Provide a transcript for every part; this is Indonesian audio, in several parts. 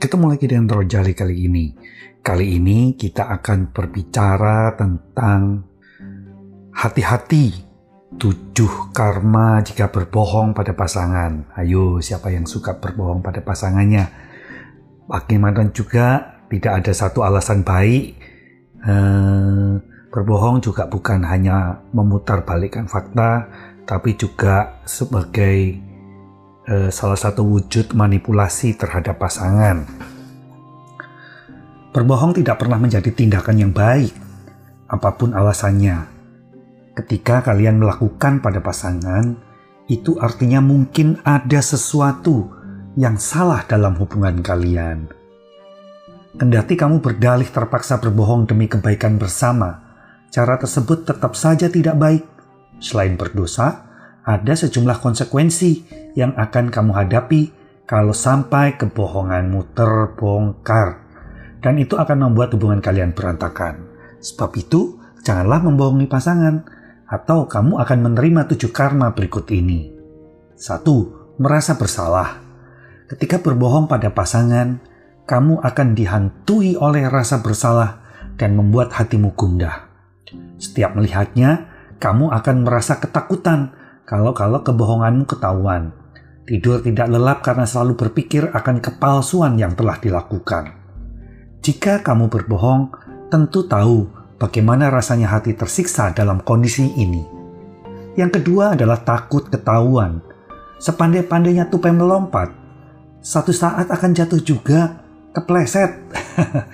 ketemu lagi dengan Rojali kali ini. Kali ini kita akan berbicara tentang hati-hati tujuh karma jika berbohong pada pasangan. Ayo, siapa yang suka berbohong pada pasangannya? Bagaimana juga tidak ada satu alasan baik. Eh, berbohong juga bukan hanya memutar balikan fakta, tapi juga sebagai eh, salah satu wujud manipulasi terhadap pasangan. Berbohong tidak pernah menjadi tindakan yang baik, apa pun alasannya. Ketika kalian melakukan pada pasangan, itu artinya mungkin ada sesuatu yang salah dalam hubungan kalian. Kendati kamu berdalih terpaksa berbohong demi kebaikan bersama, cara tersebut tetap saja tidak baik. Selain berdosa, ada sejumlah konsekuensi yang akan kamu hadapi kalau sampai kebohonganmu terbongkar. Dan itu akan membuat hubungan kalian berantakan. Sebab itu, janganlah membohongi pasangan, atau kamu akan menerima tujuh karma berikut ini. Satu, merasa bersalah. Ketika berbohong pada pasangan, kamu akan dihantui oleh rasa bersalah dan membuat hatimu gundah. Setiap melihatnya, kamu akan merasa ketakutan kalau-kalau kebohonganmu ketahuan. Tidur tidak lelap karena selalu berpikir akan kepalsuan yang telah dilakukan. Jika kamu berbohong, tentu tahu bagaimana rasanya hati tersiksa dalam kondisi ini. Yang kedua adalah takut ketahuan. Sepandai-pandainya tupai melompat, satu saat akan jatuh juga, kepleset.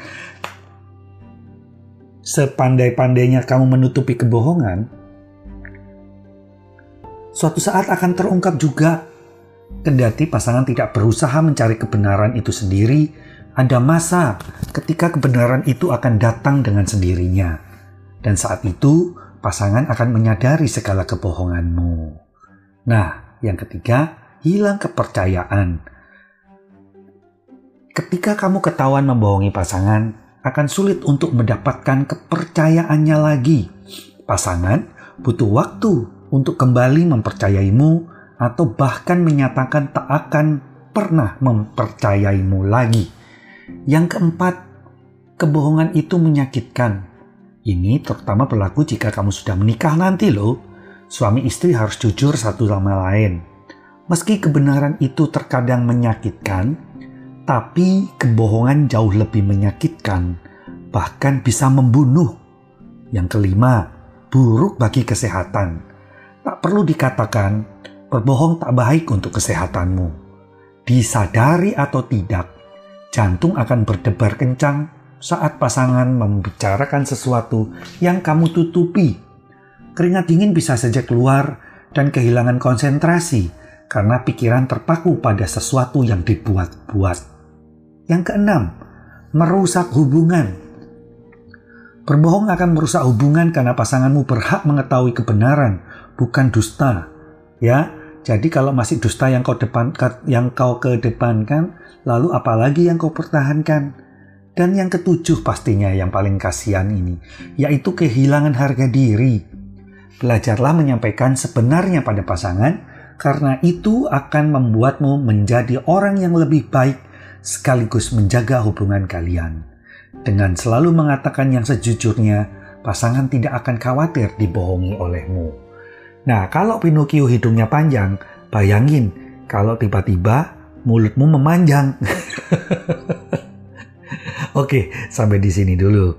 Sepandai-pandainya kamu menutupi kebohongan, suatu saat akan terungkap juga. Kendati pasangan tidak berusaha mencari kebenaran itu sendiri, ada masa ketika kebenaran itu akan datang dengan sendirinya. Dan saat itu, pasangan akan menyadari segala kebohonganmu. Nah, yang ketiga, hilang kepercayaan. Ketika kamu ketahuan membohongi pasangan, akan sulit untuk mendapatkan kepercayaannya lagi. Pasangan butuh waktu untuk kembali mempercayaimu atau bahkan menyatakan tak akan pernah mempercayaimu lagi. Yang keempat, kebohongan itu menyakitkan. Ini terutama berlaku jika kamu sudah menikah nanti loh. Suami istri harus jujur satu sama lain. Meski kebenaran itu terkadang menyakitkan, tapi kebohongan jauh lebih menyakitkan, bahkan bisa membunuh. Yang kelima, buruk bagi kesehatan Tak perlu dikatakan, berbohong tak baik untuk kesehatanmu. Disadari atau tidak, jantung akan berdebar kencang saat pasangan membicarakan sesuatu yang kamu tutupi. Keringat dingin bisa saja keluar dan kehilangan konsentrasi karena pikiran terpaku pada sesuatu yang dibuat-buat. Yang keenam, merusak hubungan. Berbohong akan merusak hubungan karena pasanganmu berhak mengetahui kebenaran, bukan dusta. Ya, jadi kalau masih dusta yang kau depan yang kau kedepankan, lalu apalagi yang kau pertahankan? Dan yang ketujuh pastinya yang paling kasihan ini, yaitu kehilangan harga diri. Belajarlah menyampaikan sebenarnya pada pasangan, karena itu akan membuatmu menjadi orang yang lebih baik sekaligus menjaga hubungan kalian. Dengan selalu mengatakan yang sejujurnya, pasangan tidak akan khawatir dibohongi olehmu. Nah, kalau Pinocchio hidungnya panjang, bayangin kalau tiba-tiba mulutmu memanjang. Oke, sampai di sini dulu.